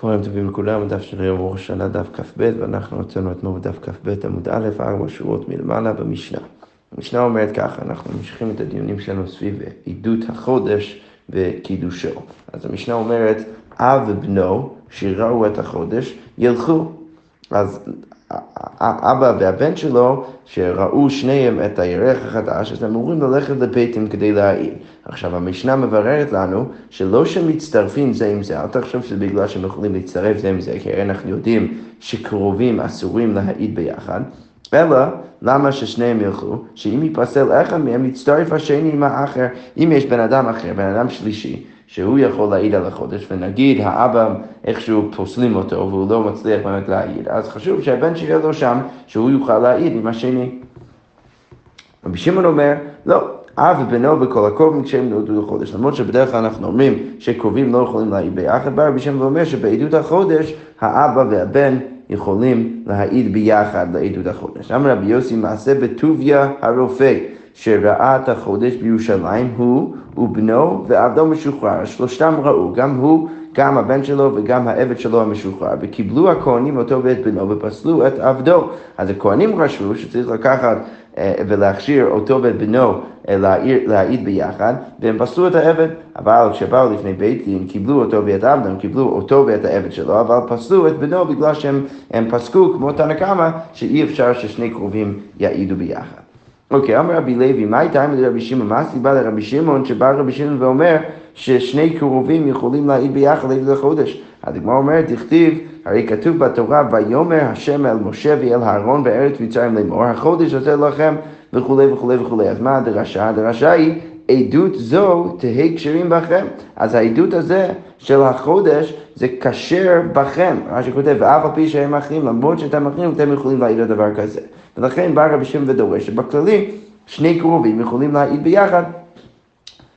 צהריים טובים לכולם, הדף של יום ראש השנה דף כ"ב, ואנחנו הוצאנו אתמול בדף כ"ב עמוד א', ארבע שורות מלמעלה במשנה. המשנה אומרת ככה, אנחנו ממשיכים את הדיונים שלנו סביב עידות החודש וקידושו. אז המשנה אומרת, אב ובנו שראו את החודש, ילכו. אז האבא והבן שלו, שראו שניהם את הירח החדש, אז הם אמורים ללכת לביתם כדי להעיד. עכשיו, המשנה מבררת לנו שלא שמצטרפים זה עם זה, אל תחשוב שזה בגלל שהם יכולים להצטרף זה עם זה, כי הרי אנחנו יודעים שקרובים אסורים להעיד ביחד, אלא למה ששניהם ילכו? שאם ייפסל אחד מהם, יצטרף השני עם האחר. אם יש בן אדם אחר, בן אדם שלישי, שהוא יכול להעיד על החודש, ונגיד האבא איכשהו פוסלים אותו והוא לא מצליח באמת להעיד, אז חשוב שהבן שיהיה לו שם, שהוא יוכל להעיד עם השני. רבי שמעון אומר, לא, אב ובנו וכל הקרובים כשהם נולדו לחודש. למרות שבדרך כלל אנחנו אומרים שקרובים לא יכולים להעיד ביחד, בא רבי שמעון ואומר שבעדות החודש האבא והבן יכולים להעיד ביחד לעדות החודש. אמר רבי יוסי מעשה בטוביה הרופא. שראה את החודש בירושלים, הוא ובנו ועבדו משוחרר, שלושתם ראו, גם הוא, גם הבן שלו וגם העבד שלו המשוחרר, וקיבלו הכהנים אותו ואת בנו ופסלו את עבדו. אז הכהנים חשבו שצריך לקחת אה, ולהכשיר אותו ואת בנו אה, להעיד ביחד, והם פסלו את העבד, אבל כשבאו לפני בית דין, קיבלו אותו ואת עבדם, קיבלו אותו ואת העבד שלו, אבל פסלו את בנו בגלל שהם פסקו, כמו תנא קמא, שאי אפשר ששני קרובים יעידו ביחד. אוקיי, אמר רבי לוי, מה הייתה לרבי שמעון? מה הסיבה לרבי שמעון שבא רבי שמעון ואומר ששני קרובים יכולים להעיד ביחד לעיד לחודש? הדגמרא אומרת, תכתיב, הרי כתוב בתורה, ויאמר השם אל משה ואל אהרון בארץ מצרים לאמור, החודש הזה לכם וכולי וכולי וכולי. אז מה הדרשה? הדרשה היא עדות זו תהא כשרים בכם. אז העדות הזה של החודש זה כשר בכם. מה שכותב, ואף על פי שהם אחים, למרות שאתם אחים, אתם יכולים להעיד על דבר כזה. ולכן בא רבי שמעון ודורש שבכללי שני קרובים יכולים להעיד ביחד.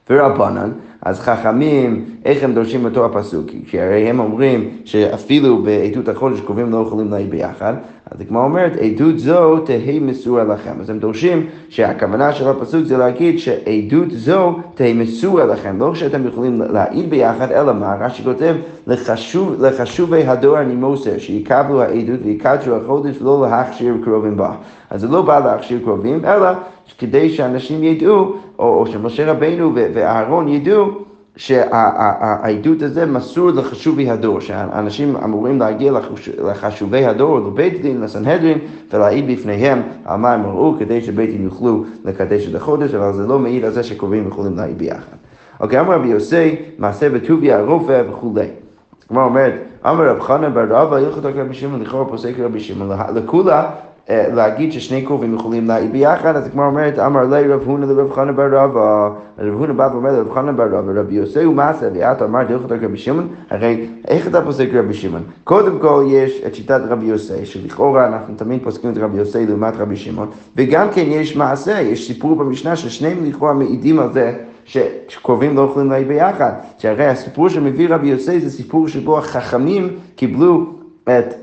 ורבנן, אז חכמים, איך הם דורשים אותו הפסוק? כי הרי הם אומרים שאפילו בעדות החודש קרובים לא יכולים להעיד ביחד, אז הגמרא אומרת, עדות זו תהא מסורה לכם. אז הם דורשים שהכוונה של הפסוק זה להגיד שעדות זו תהא מסורה לכם. לא שאתם יכולים להעיד ביחד, אלא מה? רש"י כותב, לחשוב, לחשובי הדור אני מוסר, שיקבלו העדות ויקדשו החודש ולא להכשיר קרובים בה. אז זה לא בא להכשיר קרובים, אלא כדי שאנשים ידעו, או, או שמשה רבינו ואהרון ידעו, שהעדות הזה מסור לחשובי הדור, שאנשים אמורים להגיע לחשובי הדור, לבית דין, לסנהדרין, ולהעיד בפניהם על מה הם ראו, כדי שבית דין יוכלו לקדש את החודש, אבל זה לא מעיד על זה שקרובים יכולים להעיד ביחד. אוקיי, אמר רבי יוסי, מעשה בטוביה הרופא וכולי. כלומר אומרת, אמר רב חנן בר רבא, הלכות רבי שמעון, לכאורה פוסק רבי שמעון, לכולה להגיד ששני קרובים יכולים להעיד ביחד, אז כמו אומרת, אמר לי רב הונא לרב חנא בר רבא, רב הונא בא ואומר לרב חנא בר רבא, רבי יוסי הוא מעשה, ואת אמר דרך רבי שמעון, הרי איך אתה פוסק רבי שמעון? קודם כל יש את שיטת רבי יוסי, שלכאורה אנחנו תמיד פוסקים את רבי יוסי לעומת רבי שמעון, וגם כן יש מעשה, יש סיפור במשנה ששניהם לכאורה מעידים על זה שקרובים לא יכולים להעיד ביחד, שהרי הסיפור שמביא רבי יוסי זה סיפור שבו החכמים קיבלו את,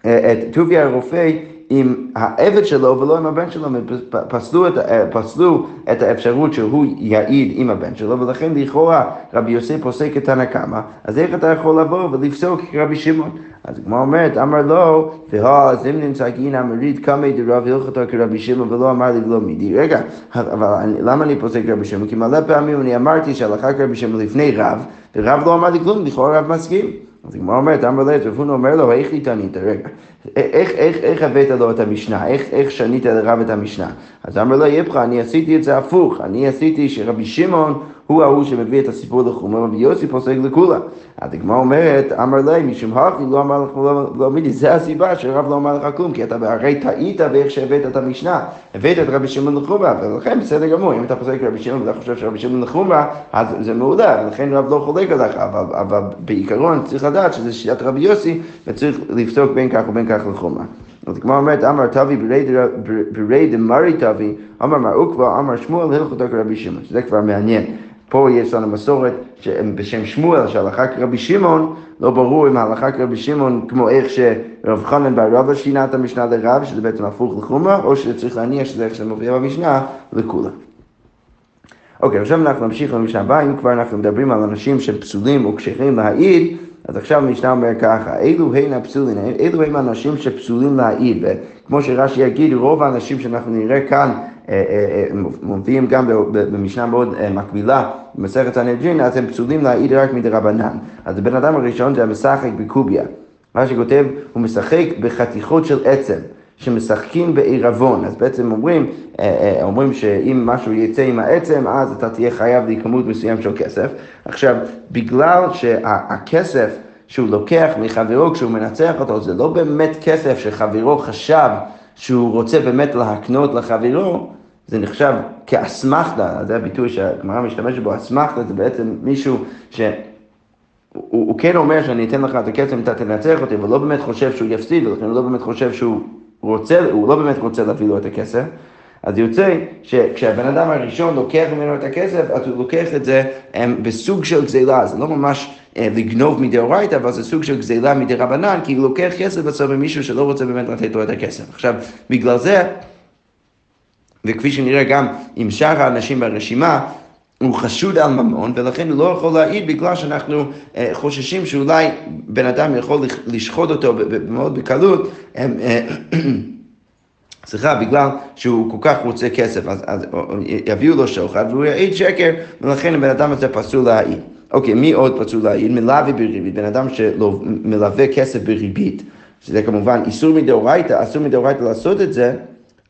את טוביה הרופא עם העבד שלו ולא עם הבן שלו, פסלו את, פסלו את האפשרות שהוא יעיד עם הבן שלו, ולכן לכאורה רבי יוסף פוסק את הנקמה, אז איך אתה יכול לבוא ולפסוק כרבי שמעון? אז הגמרא אומרת, אמר לו, והא אם נמצא גין אמרית קמא דרב הלכתו כרבי שמעון ולא אמר לי ולא מידי. רגע, אבל למה אני פוסק כרבי שמעון? כי מלא פעמים אני אמרתי שהלכה כרבי שמעון לפני רב, ורב לא אמר לי כלום, לכאורה רב מסכים. אז הגמרא אומרת, אמר לב, רב אומר לו, איך התענית? רגע, איך, איך, איך הבאת לו את המשנה? איך, איך שנית לרב את המשנה? אז אמר לו, יפחה, אני עשיתי את זה הפוך, אני עשיתי שרבי שמעון הוא ההוא שמביא את הסיפור לחומר, רבי יוסי פוסק לכולה. אז הגמרא אומרת, אמר לי, משום הכי לא אמר לך, לא, לא מידי, זה הסיבה שרב לא אמר לך כלום, כי אתה הרי טעית באיך שהבאת את המשנה, הבאת את רבי שמעון לחומרה, ולכן בסדר גמור, אם אתה פוסק רבי שמעון ואתה חושב שרבי שמעון לחומרה, אז זה מעולה, ולכן רב לא חולק עליך, אבל, אבל בעיקרון צריך לדעת שזה שיטת רבי יוסי, וצריך לפסוק בין כך ובין כך לחומרה. אז כמו אומרת, אמר תבי ברי דמרי תבי, אמר מר עוקבא, אמר שמואל, הלכותו כרבי שמעון, שזה כבר מעניין. פה יש לנו מסורת בשם שמואל, שהלכה כרבי שמעון, לא ברור אם ההלכה כרבי שמעון כמו איך שרב חנן בר רבא שינה את המשנה לרב, שזה בעצם הפוך לחומרה, או שצריך להניח שזה איך שמופיע במשנה לכולה. אוקיי, עכשיו אנחנו נמשיך למשנה הבאה, אם כבר אנחנו מדברים על אנשים שהם פסולים או כשרים להעיד, אז עכשיו המשנה אומר ככה, אלו הן הפסולים, אלו הם האנשים שפסולים להעיד, וכמו שרש"י יגיד, רוב האנשים שאנחנו נראה כאן מופיעים גם במשנה מאוד מקבילה במסכת הנדרין, אז הם פסולים להעיד רק מדרבנן. אז הבן אדם הראשון זה המשחק בקוביה. מה שכותב, הוא משחק בחתיכות של עצם. שמשחקים בעירבון, אז בעצם אומרים, אומרים שאם משהו יצא עם העצם, אז אתה תהיה חייב לי כמות מסוים של כסף. עכשיו, בגלל שהכסף שהוא לוקח מחברו כשהוא מנצח אותו, זה לא באמת כסף שחברו חשב שהוא רוצה באמת להקנות לחברו, זה נחשב כאסמכתה, זה הביטוי שהגמרא משתמשת בו, אסמכתה זה בעצם מישהו ש... הוא, הוא כן אומר שאני אתן לך את הכסף אם אתה תנצח אותי, אבל לא באמת חושב שהוא יפסיד, ולכן הוא לא באמת חושב שהוא רוצה, הוא לא באמת רוצה להביא לו את הכסף. אז יוצא שכשהבן אדם הראשון לוקח ממנו את הכסף, אז הוא לוקח את זה הם, בסוג של גזילה, זה לא ממש אה, לגנוב מדאורייתא, אבל זה סוג של גזילה מדרבנן, כי הוא לוקח כסף בסוף ממישהו שלא רוצה באמת לתת לו את הכסף. עכשיו, בגלל זה, וכפי שנראה גם עם שאר האנשים ברשימה, הוא חשוד על ממון, ולכן הוא לא יכול להעיד בגלל שאנחנו אה, חוששים שאולי בן אדם יכול לשחוט אותו מאוד בקלות. אה, סליחה, בגלל שהוא כל כך רוצה כסף, אז, אז יביאו לו שוחד והוא יעיד שקר, ולכן הבן אדם הזה פסול להעיד. אוקיי, מי עוד פסול להעיד? מלווה בריבית, בן אדם שמלווה כסף בריבית, שזה כמובן איסור מדאורייתא, אסור מדאורייתא לעשות את זה,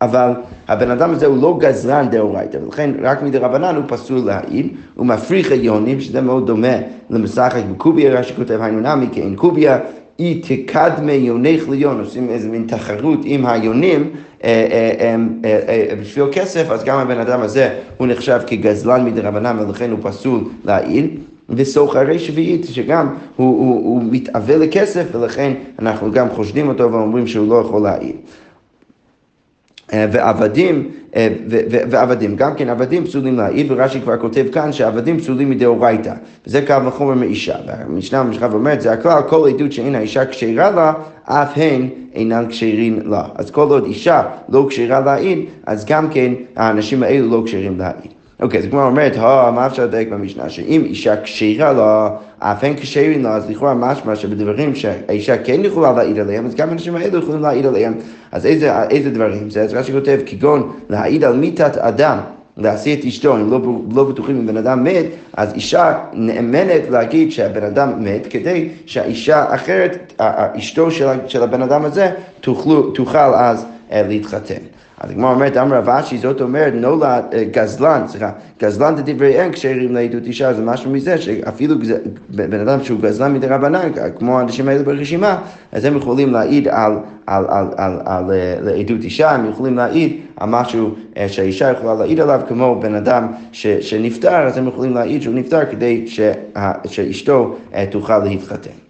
אבל הבן אדם הזה הוא לא גזרן דאורייתא, ולכן רק מדרבנן הוא פסול להעיד, הוא מפריך עליונים, שזה מאוד דומה למשחק בקוביה, רש"י כותב היינו נמי, כי אין קוביה, אי תקדמי יונך ליון, עושים איזה מין תחרות עם היונים אה, אה, אה, בשביל כסף, אז גם הבן אדם הזה הוא נחשב כגזלן מדרבנן ולכן הוא פסול להעיל. וסוחרי שביעית, שגם הוא, הוא, הוא מתאווה לכסף ולכן אנחנו גם חושדים אותו ואומרים שהוא לא יכול להעיל. אה, ועבדים, אה, ועבדים, גם כן עבדים פסולים להעיד, ורש"י כבר כותב כאן שעבדים פסולים מדאורייתא, וזה קו וחומר מאישה. והמשנה המשנה אומרת, זה הכלל, כל עדות שאין האישה כשרה לה, אף הן אינן כשרים לה. אז כל עוד אישה לא כשרה להעיד, אז גם כן האנשים האלו לא כשרים להעיד. אוקיי, אז כמו אומרת, מה אפשר לדייק במשנה? שאם אישה כשרה לה, אף אין כשרים לה, אז לכאורה משמע שבדברים שהאישה כן יכולה להעיד עליהם, אז גם האנשים האלו יכולים להעיד עליהם. אז איזה, איזה דברים זה? אז רש"י כותב, כגון להעיד על מיתת אדם. להשיא את אשתו, אם לא, לא בטוחים אם בן אדם מת, אז אישה נאמנת להגיד שהבן אדם מת, כדי שהאישה אחרת, אשתו של, של הבן אדם הזה, תוכל, תוכל אז אה, להתחתן. אז הגמרא אומרת, אמר רב אשי, זאת אומרת, נולד אה, גזלן, סליחה, גזלן דברי אין כשרים לעדות אישה, זה משהו מזה שאפילו בן אדם שהוא גזלן מדי רבנן, כמו האנשים האלה ברשימה, אז הם יכולים להעיד על, על, על, על, על, על אה, עדות אישה, הם יכולים להעיד על משהו אה, שהאישה יכולה להעיד עליו, כמו בן אדם ש, שנפטר, אז הם יכולים להעיד שהוא נפטר כדי שה, שאשתו תוכל להתחתן.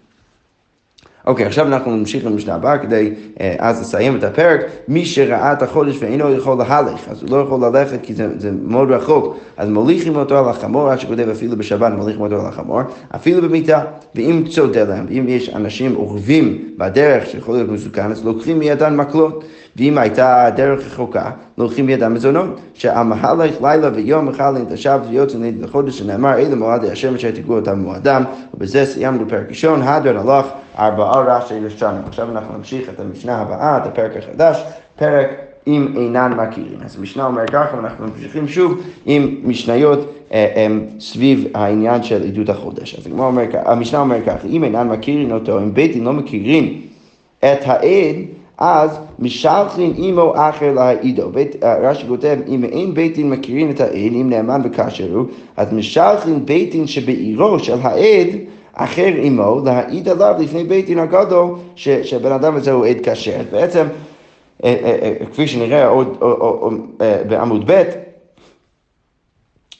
אוקיי, עכשיו אנחנו נמשיך למשנה הבאה כדי אה, אז לסיים את הפרק. מי שראה את החודש ואינו יכול להלך, אז הוא לא יכול ללכת כי זה, זה מאוד רחוק, אז מוליכים אותו על החמור, עד שכותב אפילו בשבת מוליכים אותו על החמור, אפילו במיטה, ואם צודה להם, ואם יש אנשים אורבים בדרך שיכול להיות מסוכן, אז לוקחים מידן מקלות. ואם הייתה דרך רחוקה, לוקחים בידם מזונות, שעל מהלך לילה ויום אחד לנטשב ויוצא נגד לחודש, שנאמר אלה מועדי השם אשר תגעו אותם מועדם, ובזה סיימנו פרק ראשון, הדרן הלך ארבעה ראשי לשנה. עכשיו אנחנו נמשיך את המשנה הבאה, את הפרק החדש, פרק אם אינן מכירים. אז המשנה אומר ככה, ואנחנו ממשיכים שוב עם משניות אה, אה, סביב העניין של עדות החודש. אז אומר, המשנה אומר ככה, אם אינן מכירים אותו, אם בית דין לא מכירים את העד, אז משלחין עמו אחר להעידו. אה, רש"י כותב, אם אין בית דין מכירים את העד, אם נאמן וכשר הוא, אז משלחין בית דין שבעירו של העד, אחר עמו, להעיד עליו לפני בית דין הגדול, שהבן אדם הזה הוא עד כשר. בעצם, אה, אה, כפי שנראה עוד בעמוד ב',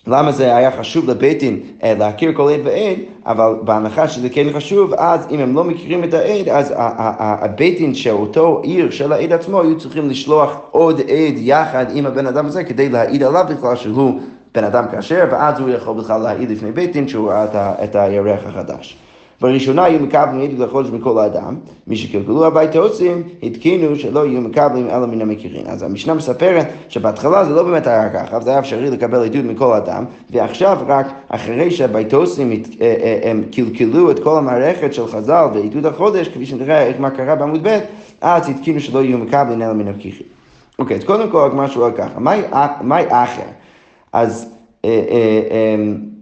למה זה היה חשוב לבית דין אה, להכיר כל עד ועד, אבל בהנחה שזה כן חשוב, אז אם הם לא מכירים את העד, אז הבית דין של אותו עיר של העד עצמו, היו צריכים לשלוח עוד עד יחד עם הבן אדם הזה, כדי להעיד עליו בכלל שהוא בן אדם כשר, ואז הוא יכול בכלל להעיד לפני בית דין שהוא ראה את הירח החדש. בראשונה היו מקבלים עדות לחודש מכל האדם, מי שקלקלו הבית עושים, התקינו שלא יהיו מקבלים אלא מן המכירים. אז המשנה מספרת שבהתחלה זה לא באמת היה ככה, זה היה אפשרי לקבל עדות מכל האדם, ועכשיו רק אחרי שהביתוסים אה, אה, הם קלקלו את כל המערכת של חז"ל ועדות החודש, כפי שנראה מה קרה בעמוד ב', אז התקינו שלא יהיו מקבלים אלא מן המכירים. אוקיי, אז קודם כל רק משהו על ככה, מהי אחר? אז אה, אמ,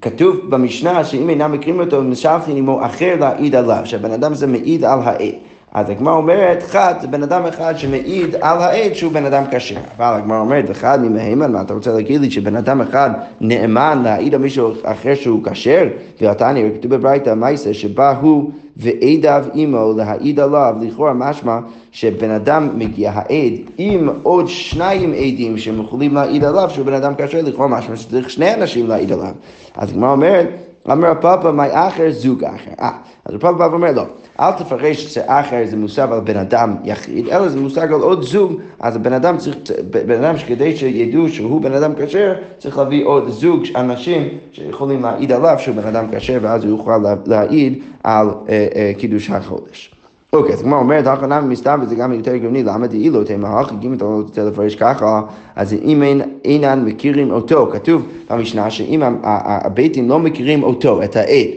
כתוב במשנה שאם אינם מכירים אותו, משלחין עמו אחר להעיד עליו, שהבן אדם הזה מעיד על העד. אז הגמרא אומרת, חד זה בן אדם אחד שמעיד על העד שהוא בן אדם כשר. אבל הגמרא אומרת, וחד ממהימן, מה אתה רוצה להגיד לי שבן אדם אחד נאמן להעיד על מישהו אחר שהוא כשר? ועתני, כתוב בברייתא מייסה, שבה הוא ועדיו עמו להעיד עליו, לכאורה משמע שבן אדם מגיע העד עם עוד שניים עדים שהם יכולים להעיד עליו שהוא בן אדם כשר, לכאורה משמע שצריך שני אנשים להעיד עליו. אז הגמרא אומרת, אמר הפאפה, מי אחר? זוג אחר. אה, אז הפאפה אומר, לא. אל תפרש שאחר זה מושג על בן אדם יחיד, אלא זה מושג על עוד זוג, אז הבן אדם צריך, בן אדם שכדי שידעו שהוא בן אדם כשר, צריך להביא עוד זוג אנשים שיכולים להעיד עליו שהוא בן אדם כשר, ואז הוא יוכל להעיד על אה, אה, קידוש החודש. אוקיי, אז כמו אומרת, הכנה מסתם, וזה גם יותר הגיוני, למה דאילו תימא אם אתה לא רוצה לפרש ככה, אז אם אינן מכירים אותו, כתוב במשנה שאם הבית לא מכירים אותו, את העד,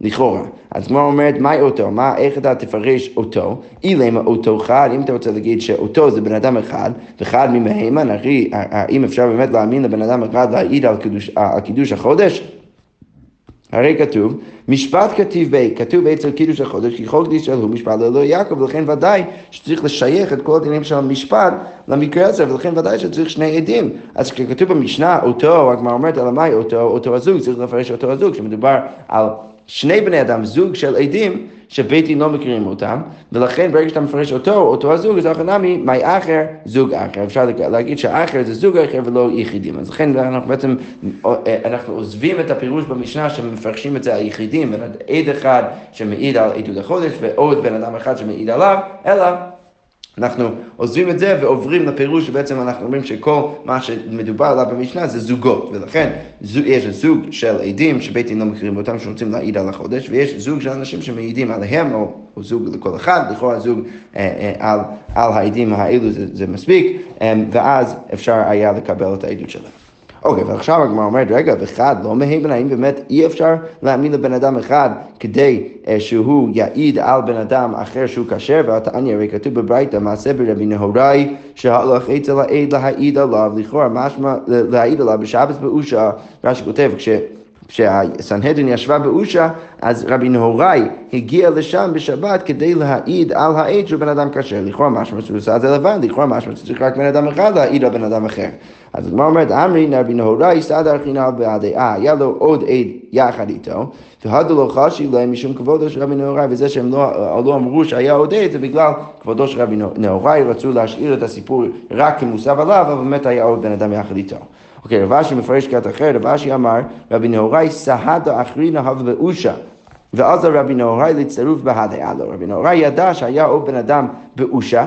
לכאורה. אז כמו אומרת, מהי אותו? מה, איך אתה תפרש אותו? אילמה אותו חד, אם אתה רוצה להגיד שאותו זה בן אדם אחד, וחד ממהימן, אחי, האם אפשר באמת להאמין לבן אדם אחד להעיד על קידוש, על קידוש החודש? הרי כתוב, משפט כתיב בי, כתוב אצל קידוש החודש, כי חוק ישראל הוא משפט ללא יעקב, ולכן ודאי שצריך לשייך את כל הדינים של המשפט למקרה הזה, ולכן ודאי שצריך שני עדים. אז כשכתוב במשנה, אותו, הגמרא אומרת, אלא מאי אותו, אותו הזוג, צריך לפרש אותו הזוג, שמדובר על שני בני אדם, זוג של עדים, שבית דין לא מכירים אותם, ולכן ברגע שאתה מפרש אותו, אותו הזוג, אז הכנמי, מי אחר, זוג אחר. אפשר להגיד שאחר זה זוג אחר ולא יחידים. אז לכן אנחנו בעצם, אנחנו עוזבים את הפירוש במשנה שמפרשים את זה על יחידים, עד אחד שמעיד על עדות החודש ועוד בן אדם אחד שמעיד עליו, אלא אנחנו עוזבים את זה ועוברים לפירוש שבעצם אנחנו אומרים שכל מה שמדובר עליו במשנה זה זוגות, ולכן יש זוג של עדים שבית דין לא מכירים אותם שרוצים להעיד על החודש, ויש זוג של אנשים שמעידים עליהם, או, או זוג לכל אחד, לכאורה זוג אה, אה, על, על העדים האלו זה, זה מספיק, אה, ואז אפשר היה לקבל את העדות שלהם. אוקיי, ועכשיו הגמרא אומרת, רגע, ואחד לא מהימן, האם באמת אי אפשר להאמין לבן אדם אחד כדי uh, שהוא יעיד על בן אדם אחר שהוא כשר, והתעניה הרי כתוב בברייתא, מעשה ברבי נהוראי, שהלך אצל העד להעיד עליו, לכאורה משמע להעיד עליו בשבת באושה, רש"י כותב, כש... כשהסנהדרין ישבה באושה, אז רבי נהוראי הגיע לשם בשבת כדי להעיד על העד שהוא בן אדם כשר. לכאורה משמע שהוא עושה את זה לבד, לכאורה משמע שצריך רק בן אדם אחד להעיד על בן אדם אחר. אז הגמרא אומרת, אמרי רבי נהוראי סדר חינם אה, היה לו עוד עד יחד איתו, והדו לו חשי להם משום כבודו של רבי נהוראי, וזה שהם לא, לא אמרו שהיה עוד עד, זה בגלל כבודו של רבי נהוראי, רצו להשאיר את הסיפור רק כמוסב עליו, אבל באמת היה עוד בן אדם יחד איתו. אוקיי, רב אשי מפרש קטע אחר, רב אשי אמר, רבי נהוראי סהדה אחרינה הווה באושה. ואז רבי נהוראי לצירוף בהדה לו. רבי נהוראי ידע שהיה עוד בן אדם באושה,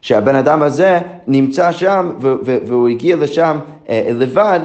שהבן אדם הזה נמצא שם והוא הגיע לשם אה, לבד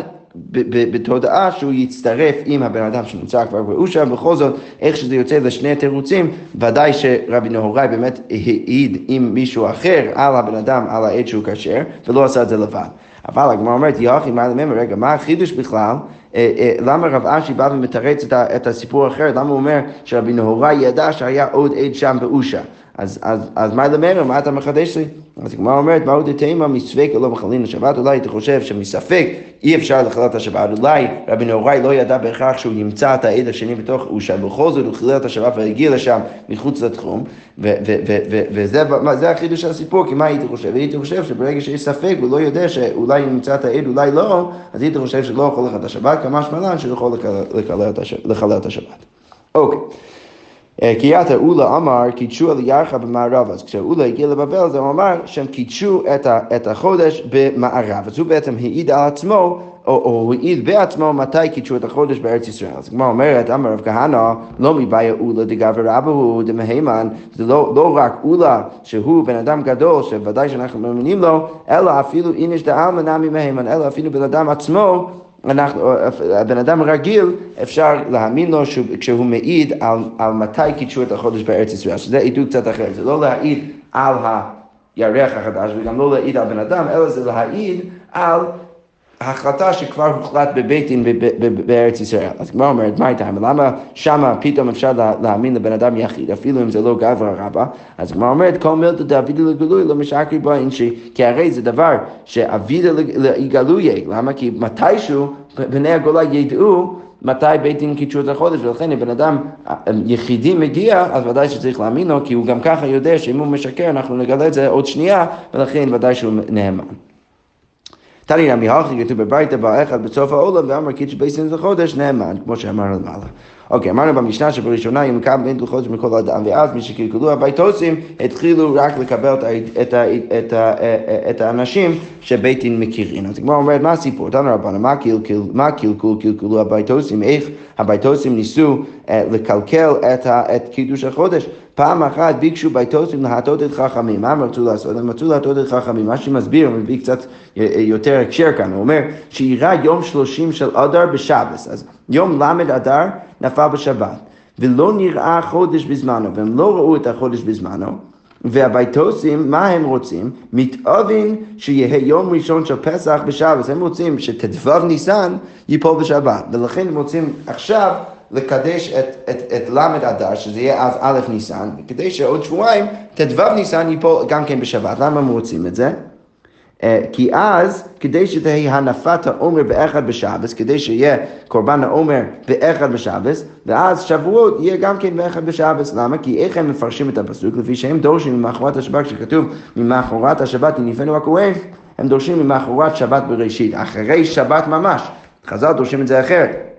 בתודעה שהוא יצטרף עם הבן אדם שנמצא כבר באושה, בכל זאת, איך שזה יוצא לשני תירוצים, ודאי שרבי נהוראי באמת העיד עם מישהו אחר על הבן אדם, על העד שהוא כשר, ולא עשה את זה לבד. אבל הגמרא אומרת, יוכי, מה לממר, רגע, מה החידוש בכלל? אה, אה, למה רב אשי בא ומתרץ את הסיפור האחר? למה הוא אומר שרבי נהוראי ידע שהיה עוד עד שם באושה? אז, אז, אז מה לממר, מה אתה מחדש לי? אז הגמרא אומרת, מהו דתימה מספק ולא מחלין לשבת? אולי אתה חושב שמספק אי אפשר לחלל השבת. אולי רבי נהוראי לא ידע בהכרח שהוא ימצא את העד השני בתוך אושה, בכל זאת הוא חילל את השבת והגיע לשם מחוץ לתחום, וזה החידוש של הסיפור, כי מה הייתי חושב? הייתי חושב שברגע שיש ספק והוא לא יודע שאולי ימצא את העד, אולי לא, אז הייתי חושב שלא יכול לחלל את השבת, כמה שמלן שיכול לחלל את השבת. אוקיי. אה, כי יתר אולה אמר קידשו על ירחה במערב, אז כשאולה הגיע לבבל זה הוא אמר שהם קידשו את, החודש במערב, אז הוא בעצם העיד על עצמו או, או העיד בעצמו מתי קידשו את החודש בארץ ישראל. אז כמו אומרת, אמר רב כהנא, לא מבעיה אולה דגב רבא הוא דמהימן, זה לא, לא רק אולה שהוא בן אדם גדול, שוודאי שאנחנו מאמינים לו, אלא אפילו איניש דעלמא נמי מהימן, אלא אפילו בן אדם עצמו אנחנו, הבן אדם רגיל, אפשר להאמין לו כשהוא מעיד על, על מתי קידשו את החודש בארץ ישראל, שזה עדות קצת אחרת, זה לא להעיד על הירח החדש וגם לא להעיד על בן אדם, אלא זה להעיד על החלטה שכבר הוחלט בבית דין בארץ ישראל. אז הגמרא אומרת, מה הייתה? למה שמה פתאום אפשר להאמין לבן אדם יחיד, אפילו אם זה לא גברא רבא? אז הגמרא אומרת, כל מילתא דאבידא לגלוי לא משקרי בו אינשי, כי הרי זה דבר שאבידא לגלויה, למה? כי מתישהו בני הגולה ידעו מתי בית דין קידשו את החודש, ולכן אם בן אדם יחידי מגיע, אז ודאי שצריך להאמין לו, כי הוא גם ככה יודע שאם הוא משקר, אנחנו נגלה את זה עוד שנייה, ולכן ודאי שהוא נאמן. תניא נמי הלכי כתוב בברייתא באחד בסוף העולם ואמר קידש בייסין זה חודש נאמן, כמו שאמרנו למעלה. אוקיי, אמרנו במשנה שבראשונה אם מקבל בן חודש מכל אדם, ואז מי שקלקלו הביתוסים התחילו רק לקבל את האנשים שבית דין מכירים. אז הגמרא אומרת, מה הסיפור? תנו רבנו, מה קלקול קלקלו הביתוסים? איך הביתוסים ניסו אה, לקלקל את קידוש החודש? פעם אחת ביקשו ביתוסים להטות את חכמים. מה הם רצו לעשות? הם רצו להטות את חכמים. מה שמסביר, הוא מביא קצת יותר הקשר כאן, הוא אומר שאירע יום שלושים של אדר בשבס. אז יום ל' אדר נפל בשבת. ולא נראה חודש בזמנו, והם לא ראו את החודש בזמנו. והביתוסים, מה הם רוצים? מתאבין שיהיה יום ראשון של פסח בשבת. הם רוצים שט"ו ניסן ייפול בשבת. ולכן הם רוצים עכשיו לקדש את, את, את ל' אדר, שזה יהיה אז א' ניסן, כדי שעוד שבועיים ט"ו ניסן ייפול גם כן בשבת. למה הם רוצים את זה? אה, כי אז, כדי שתהיה הנפת העומר באחד בשבס, כדי שיהיה קורבן העומר באחד בשבס, ואז שבועות יהיה גם כן באחד בשבס. למה? כי איך הם מפרשים את הפסוק? לפי שהם דורשים ממאחורת השבת, כשכתוב ממאחורת השבת יניפנו הכהן, הם דורשים ממאחורת שבת בראשית, אחרי שבת ממש. חז"ל דורשים את זה אחרת.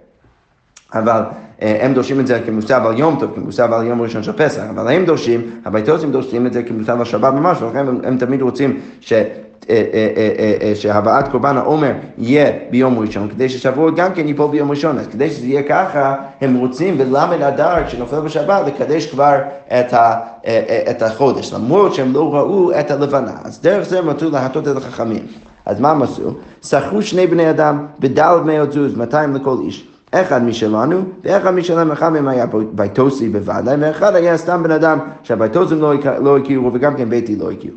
אבל הם דורשים את זה כמוסב על יום טוב, כמוסב על יום ראשון של פסח, אבל הם דורשים, הביתוסים דורשים את זה כמוסב על שבת ממש, ולכן הם, הם תמיד רוצים ש... אה, אה, שהבאת קורבן העומר יהיה ביום ראשון, כדי ששבועות גם כן ייפול ביום ראשון. אז כדי שזה יהיה ככה, הם רוצים בלמד אדר שנופל בשבת לקדש כבר את, ה, את החודש, למרות שהם לא ראו את הלבנה. אז דרך זה הם רצו להטות את החכמים. אז מה הם עשו? שכרו שני בני אדם בדל מאות זוז, 200 לכל איש. אחד משלנו, ואחד משלם, אחד מהם היה ביתוסי בוודאי, ואחד היה סתם בן אדם שהביתוסים לא, לא הכירו וגם כן ביתי לא הכירו.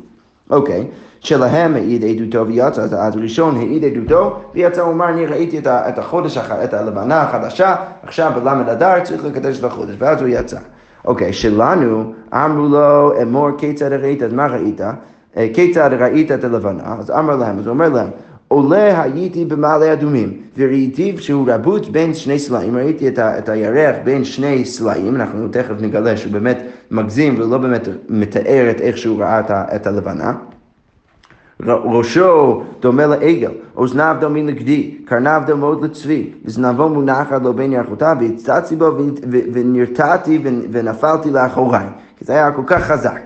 אוקיי, שלהם העיד עדותו ויצא, אז ראשון העיד עדותו ויצא, הוא אמר, אני ראיתי את החודש, את הלבנה החדשה, עכשיו בלמד אדר צריך לקדש את החודש, ואז הוא יצא. אוקיי, שלנו אמרו לו, אמור כיצד ראית, אז מה ראית? אה, כיצד ראית את הלבנה? אז אמר להם, אז הוא אומר להם, עולה הייתי במעלה אדומים, וראיתי שהוא רבוט בין שני סלעים, ראיתי את, ה, את הירח בין שני סלעים, אנחנו תכף נגלה שהוא באמת מגזים ולא באמת מתאר את איך שהוא ראה את, ה, את הלבנה. ראשו דומה לעגל, אוזניו דומים לגדי, קרניו דומות לצבי, וזנבו מונח לו בין ירחותיו, והצצתי בו ונרתעתי ונפלתי לאחוריי, כי זה היה כל כך חזק.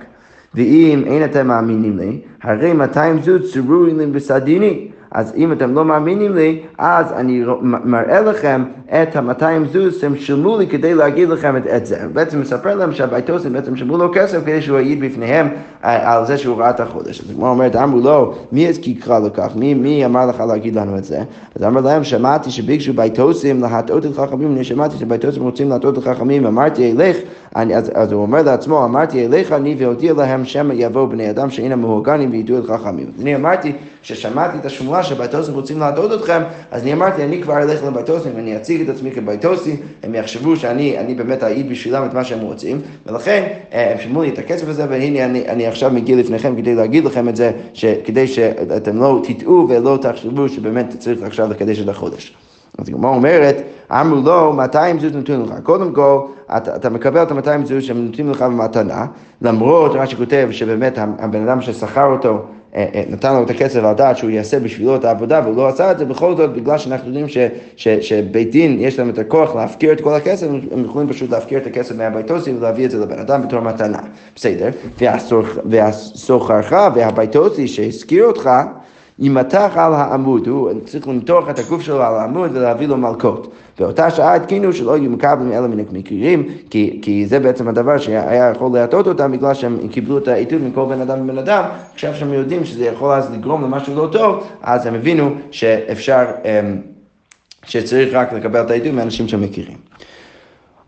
ואם אין אתם מאמינים לי, הרי 200 זוט צרורים בסדיני. אז אם אתם לא מאמינים לי, אז אני מראה לכם את ה-200 זוז שהם שילמו לי כדי להגיד לכם את, את זה. בעצם מספר להם שהביתוסים בעצם שילמו לו כסף כדי שהוא יעיד בפניהם אה, על זה שהוא ראה את החודש. אז כמו אומרת, אמרו לו, מי הזכירך לכך? מי, מי אמר לך להגיד לנו את זה? אז אמר להם, שמעתי שביקשו ביתוסים להטעות את חכמים, אני שמעתי שביתוסים רוצים להטעות את חכמים, אמרתי אלך, אני, אז, אז הוא אומר לעצמו, אמרתי אליך אני והודיע להם שמא יבואו בני אדם שאינם מהוגנים וידעו את חכמים. אני אמרתי ששמעתי את השמועה שבייתוסים רוצים להטעות אתכם, אז אני אמרתי, אני כבר אלך לבייתוסים ואני אציג את עצמי כבייתוסי, הם יחשבו שאני אני באמת אעיד בשבילם את מה שהם רוצים, ולכן אה, הם שילמו לי את הכסף הזה, והנה אני, אני עכשיו מגיע לפניכם כדי להגיד לכם את זה, כדי שאתם לא תטעו ולא תחשבו שבאמת צריך עכשיו לקדש את החודש. אז הגמרא אומרת, אמרו לו, 200 זוז נותנים לך. קודם כל, אתה, אתה מקבל את ה-200 זוז שהם נותנים לך במתנה, למרות מה שכותב שבאמת הבן אדם ששכר אותו נתן לו את הכסף על דעת שהוא יעשה בשבילו את העבודה והוא לא עשה את זה, בכל זאת בגלל שאנחנו יודעים ש, ש, שבית דין יש להם את הכוח להפקיר את כל הכסף, הם יכולים פשוט להפקיר את הכסף מהביתוסי ולהביא את זה לבן אדם בתור מתנה. בסדר, והסוחרך והביתוסי שהזכיר אותך יימתח על העמוד, הוא צריך למתוח את הגוף שלו על העמוד ולהביא לו מלקות. באותה שעה התקינו שלא יהיו מקבלים אלא מן המקרים, כי, כי זה בעצם הדבר שהיה יכול להטעות אותם בגלל שהם קיבלו את העיתות מכל בן אדם ובן אדם, עכשיו שהם יודעים שזה יכול אז לגרום למשהו לא טוב, אז הם הבינו שאפשר... אמ, שצריך רק לקבל את העדות מאנשים שמכירים.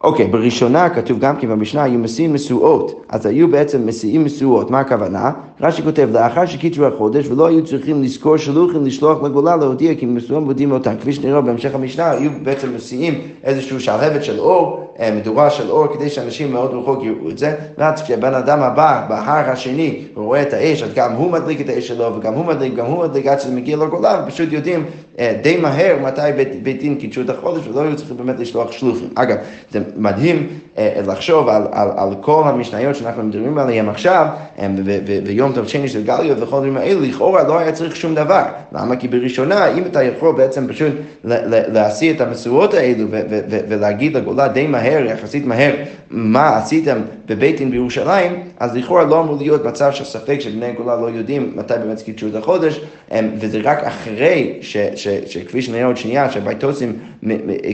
אוקיי, בראשונה כתוב גם כן במשנה, היו מסיעים משואות, אז היו בעצם מסיעים משואות, מה הכוונה? רש"י כותב, לאחר שקיצרו החודש ולא היו צריכים לזכור שלוחים לשלוח לגולה להודיע כי משואים מודיעים אותם, כפי שנראה בהמשך המשנה, היו בעצם מסיעים איזשהו שלהבת של אור, אה, מדורה של אור, כדי שאנשים מאוד רחוק יראו את זה, ואז כשבן אדם הבא, בהר השני, רואה את האש, אז גם הוא מדליק את האש שלו, וגם הוא מדליק, גם הוא מדליק עד שזה מגיע לגולה, ופשוט יודעים די מהר מתי בית, דין קידשו את החודש, ולא היו צריכים באמת לשלוח שלוחים. אגב, זה מדהים אה, לחשוב על, על, על כל המשניות שאנחנו מדברים עליהן עכשיו, ויום טוב שני של גליות וכל הדברים האלה, לכאורה לא היה צריך שום דבר. למה? כי בראשונה, אם אתה יכול בעצם פשוט להשיא את המשואות האלו ולהגיד לגולה די מהר, יחסית מהר, מה עשיתם בבית דין בירושלים, אז לכאורה לא אמור להיות מצב של ספק שבני גולה לא יודעים מתי באמת קידשו את החודש, וזה רק אחרי, שכפי שנראה עוד שנייה, שהבייטוסים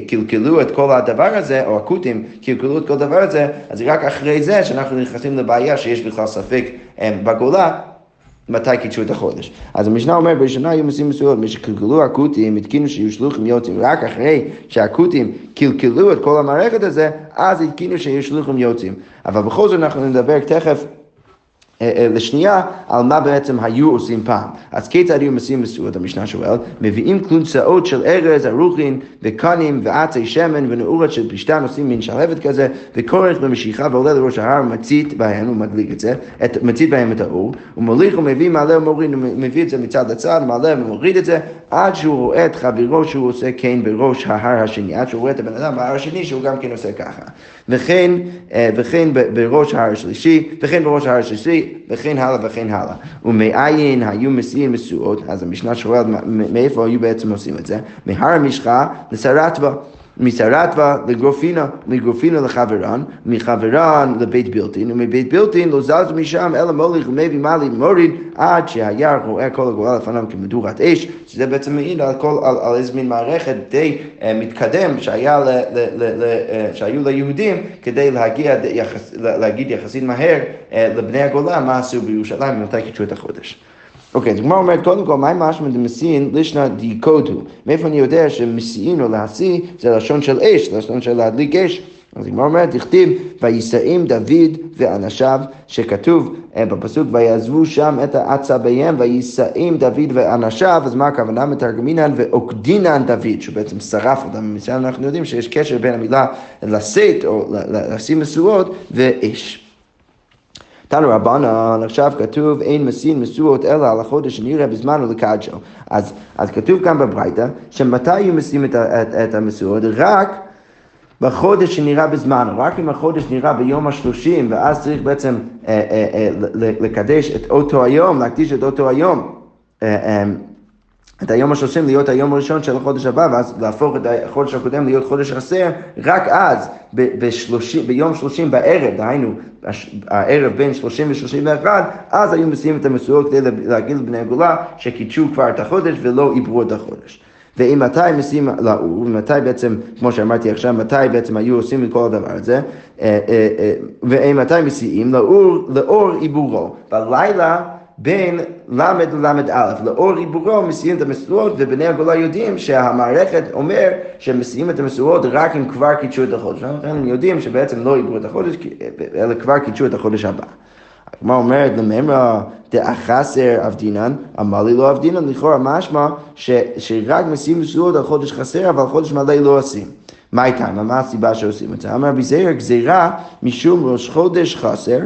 קלקלו את כל הדבר הזה, או הכותים קלקלו את כל הדבר הזה, אז זה רק אחרי זה שאנחנו נכנסים לבעיה שיש בכלל ספק בגולה. מתי קידשו את החודש. אז המשנה אומרת, בראשונה היו מסים מסוימות, מי שקלקלו הכותים, התקינו שיהיו שלוחים יוצאים, רק אחרי שהכותים קלקלו את כל המערכת הזה, אז התקינו שיהיו שלוחים יוצאים. אבל בכל זאת אנחנו נדבר תכף לשנייה על מה בעצם היו עושים פעם. אז כיצד היו עושים מסורת, המשנה שואל, מביאים קלונסאות של ארז, ערוכין וקנים ועצי שמן ונעורת של פשתן, עושים מין שלהבת כזה, וכורך במשיכה ועולה לראש ההר, מצית בהם, הוא מדליק את זה, את, מצית בהם את האור, ומוליך ומביא מעלה ומוריד, מביא את זה מצד לצד, מעלה ומוריד את זה, עד שהוא רואה את חברו שהוא עושה כן בראש ההר השני, עד שהוא רואה את הבן אדם בהר השני שהוא גם כן עושה ככה. וכן, אה, וכן בראש ההר השלישי, וכן בראש ההר השלישי, וכן הלאה וכן הלאה. ומאין היו מסיעים משואות, אז המשנה שואלת מאיפה היו בעצם עושים את זה? מהר המשחה לסרטווה. מסרטווה לגרופינה, מגרופינה לחברן, מחברן לבית בילטין, ומבית בילטין לא זז משם אלא מוליך ומביא מעלי מוריד עד שהירח רואה כל הגורל לפניו כמדורת אש, שזה בעצם מעיד על, כל, על, על איזה מין מערכת די uh, מתקדם שהיה ל, ל, ל, ל, uh, שהיו ליהודים כדי להגיע, יחס, להגיד יחסית מהר uh, לבני הגולה מה עשו בירושלים ומתי קידשו את החודש. אוקיי, אז הגמרא אומרת, קודם כל, מה משמע דמסין לישנא דיקודו? מאיפה אני יודע שמסיעין או להשיא זה לשון של אש, לשון של להדליק אש? אז הגמרא אומרת, תכתיב, ויסעים דוד ואנשיו, שכתוב אה, בפסוק, ויעזבו שם את עצביהם, ויסעים דוד ואנשיו, אז מה הכוונה? מתרגמינן ועוקדינן דוד, שהוא בעצם שרף אותם. מזה אנחנו יודעים שיש קשר בין המילה לשאת, או לשים משואות, ואש. תנו רבנן, עכשיו כתוב אין מסין משואות אלא על החודש שנראה בזמן ולקדשו. אז, אז כתוב כאן בברייתא, שמתי היו משים את, את, את המשואות? רק בחודש שנראה בזמן, רק אם החודש נראה ביום השלושים, ואז צריך בעצם אה, אה, אה, לקדש את אותו היום, להקדיש את אותו היום. אה, אה, את היום השלושים להיות היום הראשון של החודש הבא, ואז להפוך את החודש הקודם להיות חודש חסר, רק אז, בשלושים, ביום שלושים בערב, דהיינו, הערב בין שלושים ושלושים ואחד, אז היו מסיעים את המסורות כדי להגיד לבני הגולה שקידשו כבר את החודש ולא עברו את החודש. ואם מתי מסיעים לאור, ומתי בעצם, כמו שאמרתי עכשיו, מתי בעצם היו עושים את כל הדבר הזה, אה, אה, אה, ואם מתי מסיעים לאור, לאור עיבורו. בלילה בין ל' לל"א, לאור עיבורו מסיעים את המשואות, ובני הגולה יודעים שהמערכת אומר שהם מסיעים את המשואות רק אם כבר קידשו את החודש. לכן הם יודעים שבעצם לא עיברו את החודש, אלא כבר קידשו את החודש הבא. הגמרא אומרת, לממרא דאחסר אבדינן, אמר לי לא אבדינן, לכאורה משמע שרק מסיעים משואות על חודש חסר, אבל חודש מלא לא עושים. מה איתם? מה הסיבה שעושים את זה? אמר רבי זעיר, גזירה משום ראש חודש חסר,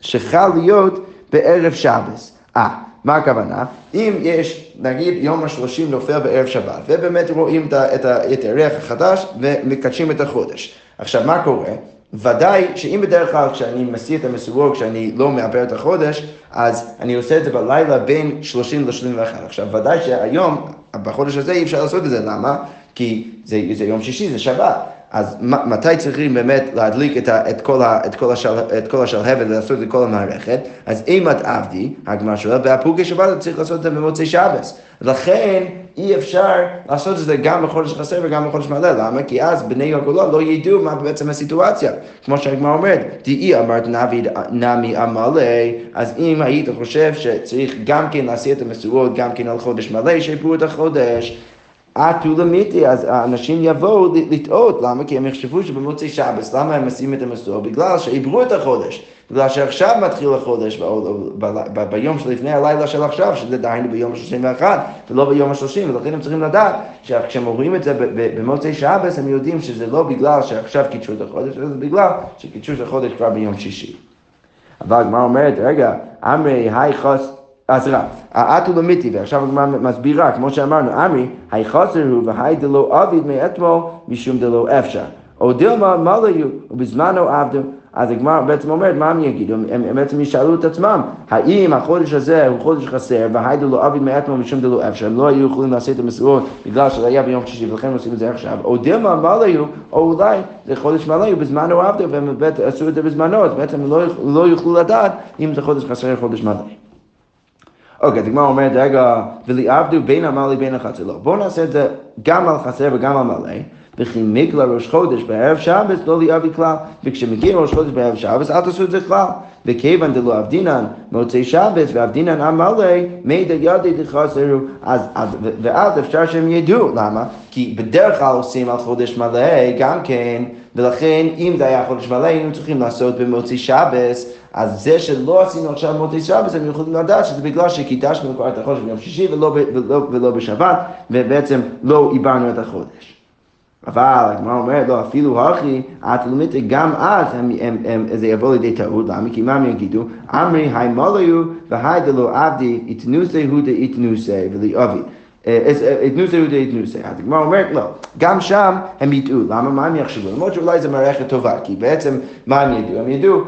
שחל להיות בערב שבס. אה, מה הכוונה? אם יש, נגיד, יום השלושים נופל בערב שבת, ובאמת רואים את, הירח החדש ומקדשים את החודש. עכשיו, מה קורה? ודאי שאם בדרך כלל כשאני מסיר את המסורות, כשאני לא מעבר את החודש, אז אני עושה את זה בלילה בין 30 ל-31. עכשיו, ודאי שהיום, בחודש הזה אי אפשר לעשות את זה, למה? כי זה, זה יום שישי, זה שבת. אז מתי צריכים באמת להדליק את, ה, את, כל, ה, את, כל, השל, את כל השלהבת ולעשות את כל המערכת? אז אם את עבדי, הגמרא שואלת, והפוגי שבת צריך לעשות את זה במוצאי שבס. לכן אי אפשר לעשות את זה גם בחודש חסר וגם בחודש מלא. למה? כי אז בני הגולה לא ידעו מה בעצם הסיטואציה. כמו שהגמרא אומרת, תהי אמרת נמי המלא, אז אם היית חושב שצריך גם כן להשיא את המסורות, גם כן על חודש מלא, שיפרו את החודש. עטו למיתי, אז האנשים יבואו לטעות, למה? כי הם יחשבו שבמוצאי שבס, למה הם עושים את המסור? בגלל שעיברו את החודש. בגלל שעכשיו מתחיל החודש, ביום שלפני הלילה של עכשיו, שזה דהיינו ביום ה-31 ולא ביום ה-30, ולכן הם צריכים לדעת שכשהם רואים את זה במוצאי שבס, הם יודעים שזה לא בגלל שעכשיו קידשו את החודש, אלא בגלל שקידשו את החודש כבר ביום שישי. אבל הגמרא אומרת, רגע, אמרי היי חוס... אז רע, האטו למיתי, ועכשיו הגמרא מסבירה, כמו שאמרנו, אמרי, היי חוסר הוא והי דלא עביד מאתמול משום דלא אפשר. או דילמה מה לא יהיו, ובזמנו עבדו. אז הגמרא בעצם אומרת, מה הם יגידו? הם, הם בעצם ישאלו את עצמם, האם החודש הזה הוא חודש חסר, והיידו לא עביד מאתמול משום דלא אפשר, הם לא היו יכולים לעשות את המסורות בגלל שזה היה ביום שישי, ולכן עושים את זה עכשיו, או דילמה מה לא יהיו, או אולי זה חודש מלא, ובזמנו עבדו, והם עשו את זה בזמנו, אז בעצם לא, לא יוכלו לדעת אם זה חודש חסר או חודש מלא. אוקיי, אז הגמרא אומרת, רגע, וליעבדו בין עמל לבין החצר. לא, בואו נעשה את זה גם על חסר וגם על מלא. וכי מגלה ראש חודש בערב שבס לא ליאבי כלל, וכשמגיע ראש חודש בערב שבס אל תעשו את זה כלל. וכיוון דלא אבדינן מוצאי שבס ואבדינן עם מלא, מידע ידי דחסרו, אז, ואז אפשר שהם ידעו, למה? כי בדרך כלל עושים על חודש מלא גם כן, ולכן אם זה היה חודש מלא היינו צריכים לעשות במוצאי שבס, אז זה שלא עשינו עכשיו מוצאי שבס, הם יכולים לדעת שזה בגלל שקידשנו כבר את החודש ביום שישי ולא, ולא, ולא בשבת, ובעצם לא עיברנו את החודש. אבל הגמרא אומרת, לא, אפילו הכי, התלמידי, גם אז הם, הם, הם, זה יבוא לידי טעות, למה? כי מה הם יגידו? אמרי, היי מולאיו והי דלא עבדי, איתנוסי הוא דאיתנוסי ולאובי. איתנוסי הוא דאיתנוסי. אז הגמרא אומרת, לא, גם שם הם יטעו, למה? מה הם יחשבו? למרות שאולי זו מערכת טובה, כי בעצם, מה הם ידעו? הם ידעו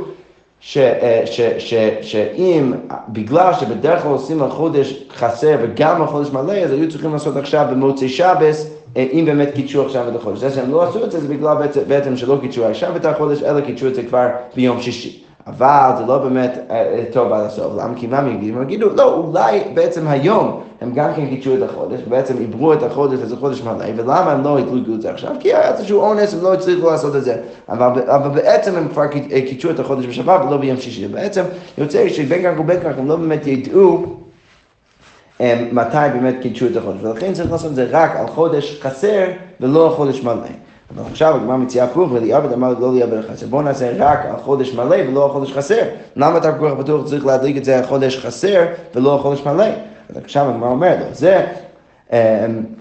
שאם, בגלל שבדרך כלל עושים על חודש חסר וגם על חודש מלא, אז היו צריכים לעשות עכשיו במוצאי שבס, אם באמת קידשו עכשיו את החודש. זה שהם לא עשו את זה, זה בגלל בעצם, בעצם שלא קידשו עכשיו את החודש, אלא קידשו את זה כבר ביום שישי. אבל זה לא באמת אה, טוב עד הסוף. למה? כי מה הם יגידו? הם יגידו, לא, אולי בעצם היום הם גם כן קידשו את החודש, ובעצם עברו את החודש לזה חודש מלא, ולמה הם לא הדליקו את זה עכשיו? כי היה איזשהו אונס, הם לא הצליחו לעשות את זה. אבל, אבל בעצם הם כבר קידשו את החודש בשבת ולא ביום שישי. בעצם יוצא שבין כך ובין כך הם לא באמת ידעו מתי באמת קידשו את החודש. ולכן צריך לעשות את זה רק על חודש חסר ולא על חודש מלא. אבל עכשיו הגמרא מציעה הפוך, וליעבד אמר לא ליעבד חסר. בואו נעשה רק על חודש מלא ולא על חודש חסר. למה אתה כל כך בטוח צריך להדליק את זה על חודש חסר ולא על חודש מלא? אז עכשיו הגמרא אומרת לו, זה,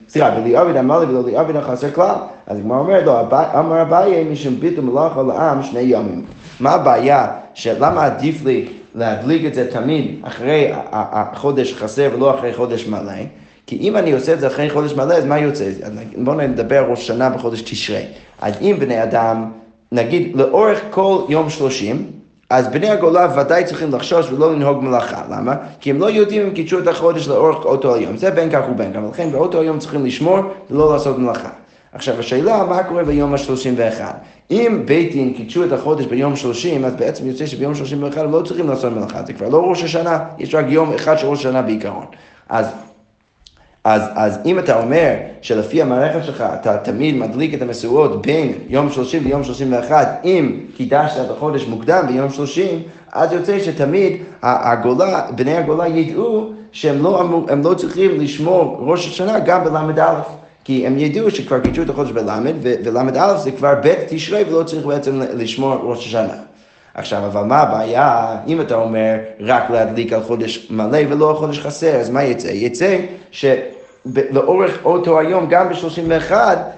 סליחה, וליעבד אמר לי ולא ליעבד חסר כלל. אז הגמרא אומרת לו, אמר אביי משום ביטול מלאכה לעם שני ימים. מה הבעיה, שלמה עדיף לי להדליק את זה תמיד אחרי החודש חסר ולא אחרי חודש מלא? כי אם אני עושה את זה אחרי חודש מלא, אז מה יוצא? בואו נדבר ראש שנה בחודש תשרי. אז אם בני אדם, נגיד לאורך כל יום שלושים, אז בני הגולה ודאי צריכים לחשוש ולא לנהוג מלאכה. למה? כי הם לא יודעים אם קידשו את החודש לאורך אותו היום. זה בין כך ובין כך. ולכן באותו היום צריכים לשמור ולא לעשות מלאכה. עכשיו השאלה, מה קורה ביום ה-31? אם בית דין קידשו את החודש ביום 30, אז בעצם יוצא שביום 31 הם לא צריכים לעשות מלאכה, זה כבר לא ראש השנה, יש רק יום אחד של ראש השנה בעיקרון. אז אז, אז אם אתה אומר שלפי המערכת שלך אתה תמיד מדליק את המשואות בין יום 30 ליום 31, אם קידשת את החודש מוקדם ביום 30, אז יוצא שתמיד הגולה, בני הגולה ידעו שהם לא, הם לא צריכים לשמור ראש השנה גם בל"א. כי הם ידעו שכבר קידשו את החודש בל"ד, ול"א זה כבר ב' תשרי ולא צריך בעצם לשמור ראש השנה. עכשיו, אבל מה הבעיה, אם אתה אומר רק להדליק על חודש מלא ולא על חודש חסר, אז מה יצא? יצא ש... לאורך אותו היום, גם ב-31,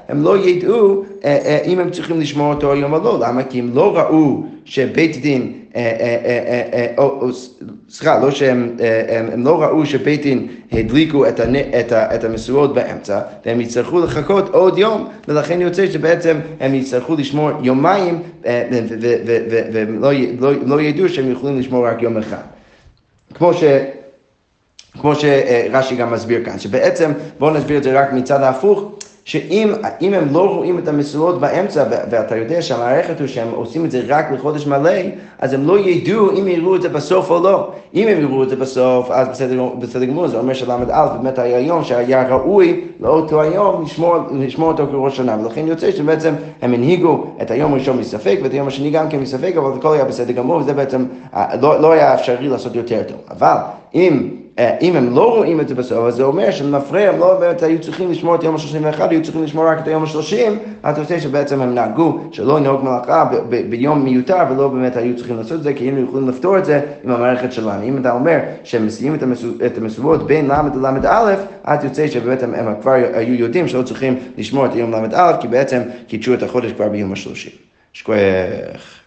הם לא ידעו אה, אה, אם הם צריכים לשמור אותו היום או לא. למה? כי הם לא ראו שבית דין, אה, סליחה, לא שהם הם לא ראו שבית דין הדליקו את המשואות באמצע, והם יצטרכו לחכות עוד יום, ולכן יוצא שבעצם הם יצטרכו לשמור יומיים, והם לא, לא, לא ידעו שהם יכולים לשמור רק יום אחד. כמו ש... כמו שרש"י גם מסביר כאן, שבעצם, בואו נסביר את זה רק מצד ההפוך, שאם הם לא רואים את המשואות באמצע, ואתה יודע שהמערכת הוא שהם עושים את זה רק לחודש מלא, אז הם לא ידעו אם יראו את זה בסוף או לא. אם הם יראו את זה בסוף, אז בסדר, בסדר גמור, זה אומר של"א באמת היה יום שהיה ראוי לאותו היום לשמור, לשמור אותו כראש שנה, ולכן יוצא שבעצם הם הנהיגו את היום הראשון מספק, ואת היום השני גם כן מספק, אבל הכל היה בסדר גמור, וזה בעצם לא, לא היה אפשרי לעשות יותר טוב. אבל אם אם הם לא רואים את זה בסוף, אז זה אומר שמפריע, הם לא באמת היו צריכים לשמור את יום ה-31, היו צריכים לשמור רק את היום ה-30, אתה רוצה שבעצם הם נהגו שלא לנהוג מלאכה ביום מיותר, ולא באמת היו צריכים לעשות את זה, כי היינו יכולים לפתור את זה עם המערכת שלנו. אם אתה אומר שהם מסיימים את המסורות בין ל' לל"א, אז יוצא שבאמת הם, הם כבר היו יודעים שלא צריכים לשמור את יום ל"א, כי בעצם קידשו את החודש כבר ביום ה-30. שכוח.